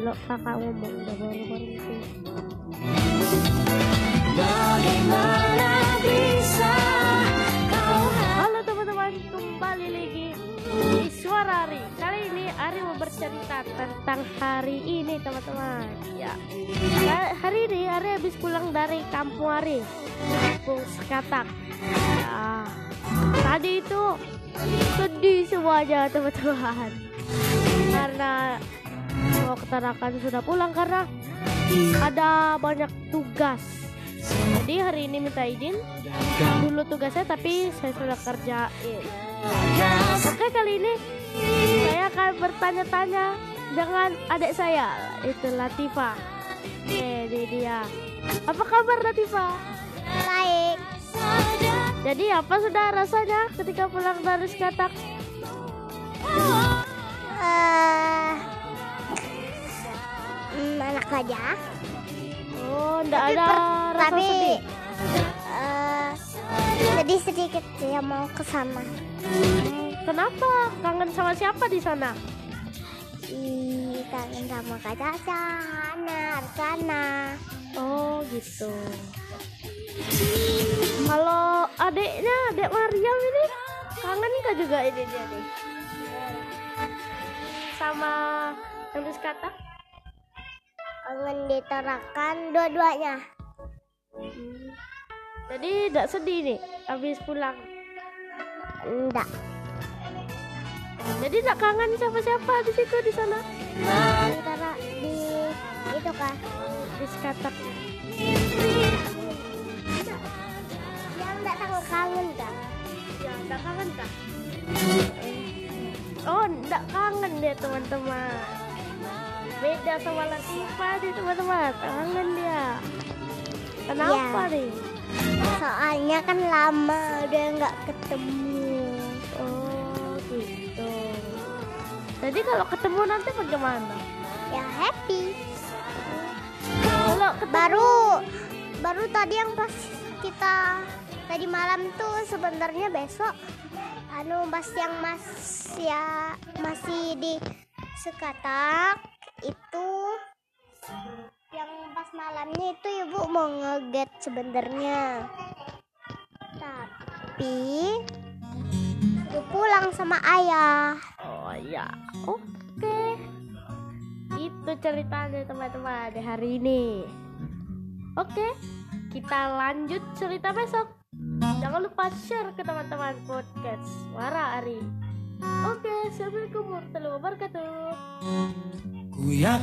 kalau kakak ngomong udah baru berhenti Bagaimana bisa kau halo teman-teman kembali lagi di suara Ari kali ini Ari mau bercerita tentang hari ini teman-teman. Ya. Ha- hari ini Ari habis pulang dari kampung Ari kampung Sekatak. Ya. Tadi itu sedih semuanya teman-teman ketarakan sudah pulang karena ada banyak tugas. Jadi hari ini minta izin. Dulu tugasnya tapi saya sudah kerjain. Oke kali ini saya akan bertanya-tanya dengan adik saya. Itu Latifa. Oke ini dia. Apa kabar Latifa? Baik. Jadi apa sudah rasanya ketika pulang dari Skatak aja oh enggak Tapi ada per- rasa tapi sedih eh sedih sedikit ya mau ke sana Hmm, kenapa kangen sama siapa di sana Ih, kangen sama Kak Caca, Hana. Oh gitu. Kalau adiknya, adik Mariam ini kangen kah juga ini dia nih? Sama yang di kata? Kangen diterakan dua-duanya. Hmm. Jadi tidak sedih nih habis pulang. Enggak. Jadi tidak kangen siapa-siapa di situ di sana Antara di itu kan. di skatak. Yang enggak kangen kangen kan. Ya, tidak kangen kah? Oh, tidak kangen deh teman-teman. Beda sama Latifa nih teman-teman. Kangen dia. Kenapa Ya. nih? Soalnya kan lama udah nggak ketemu. Oh, gitu. Jadi kalau ketemu nanti bagaimana? Ya happy. Kalau ketemu Baru baru tadi yang pas kita tadi malam tuh sebenarnya besok anu pas yang mas ya masih di Sekatak itu yang pas malamnya itu ibu mau ngeget sebenarnya tapi ibu pulang sama ayah Oh ya, oke. Itu ceritanya teman-teman di hari ini. Oke, kita lanjut cerita besok. Jangan lupa share ke teman-teman podcast Suara Ari. Oke, Assalamualaikum warahmatullahi wabarakatuh. Kuya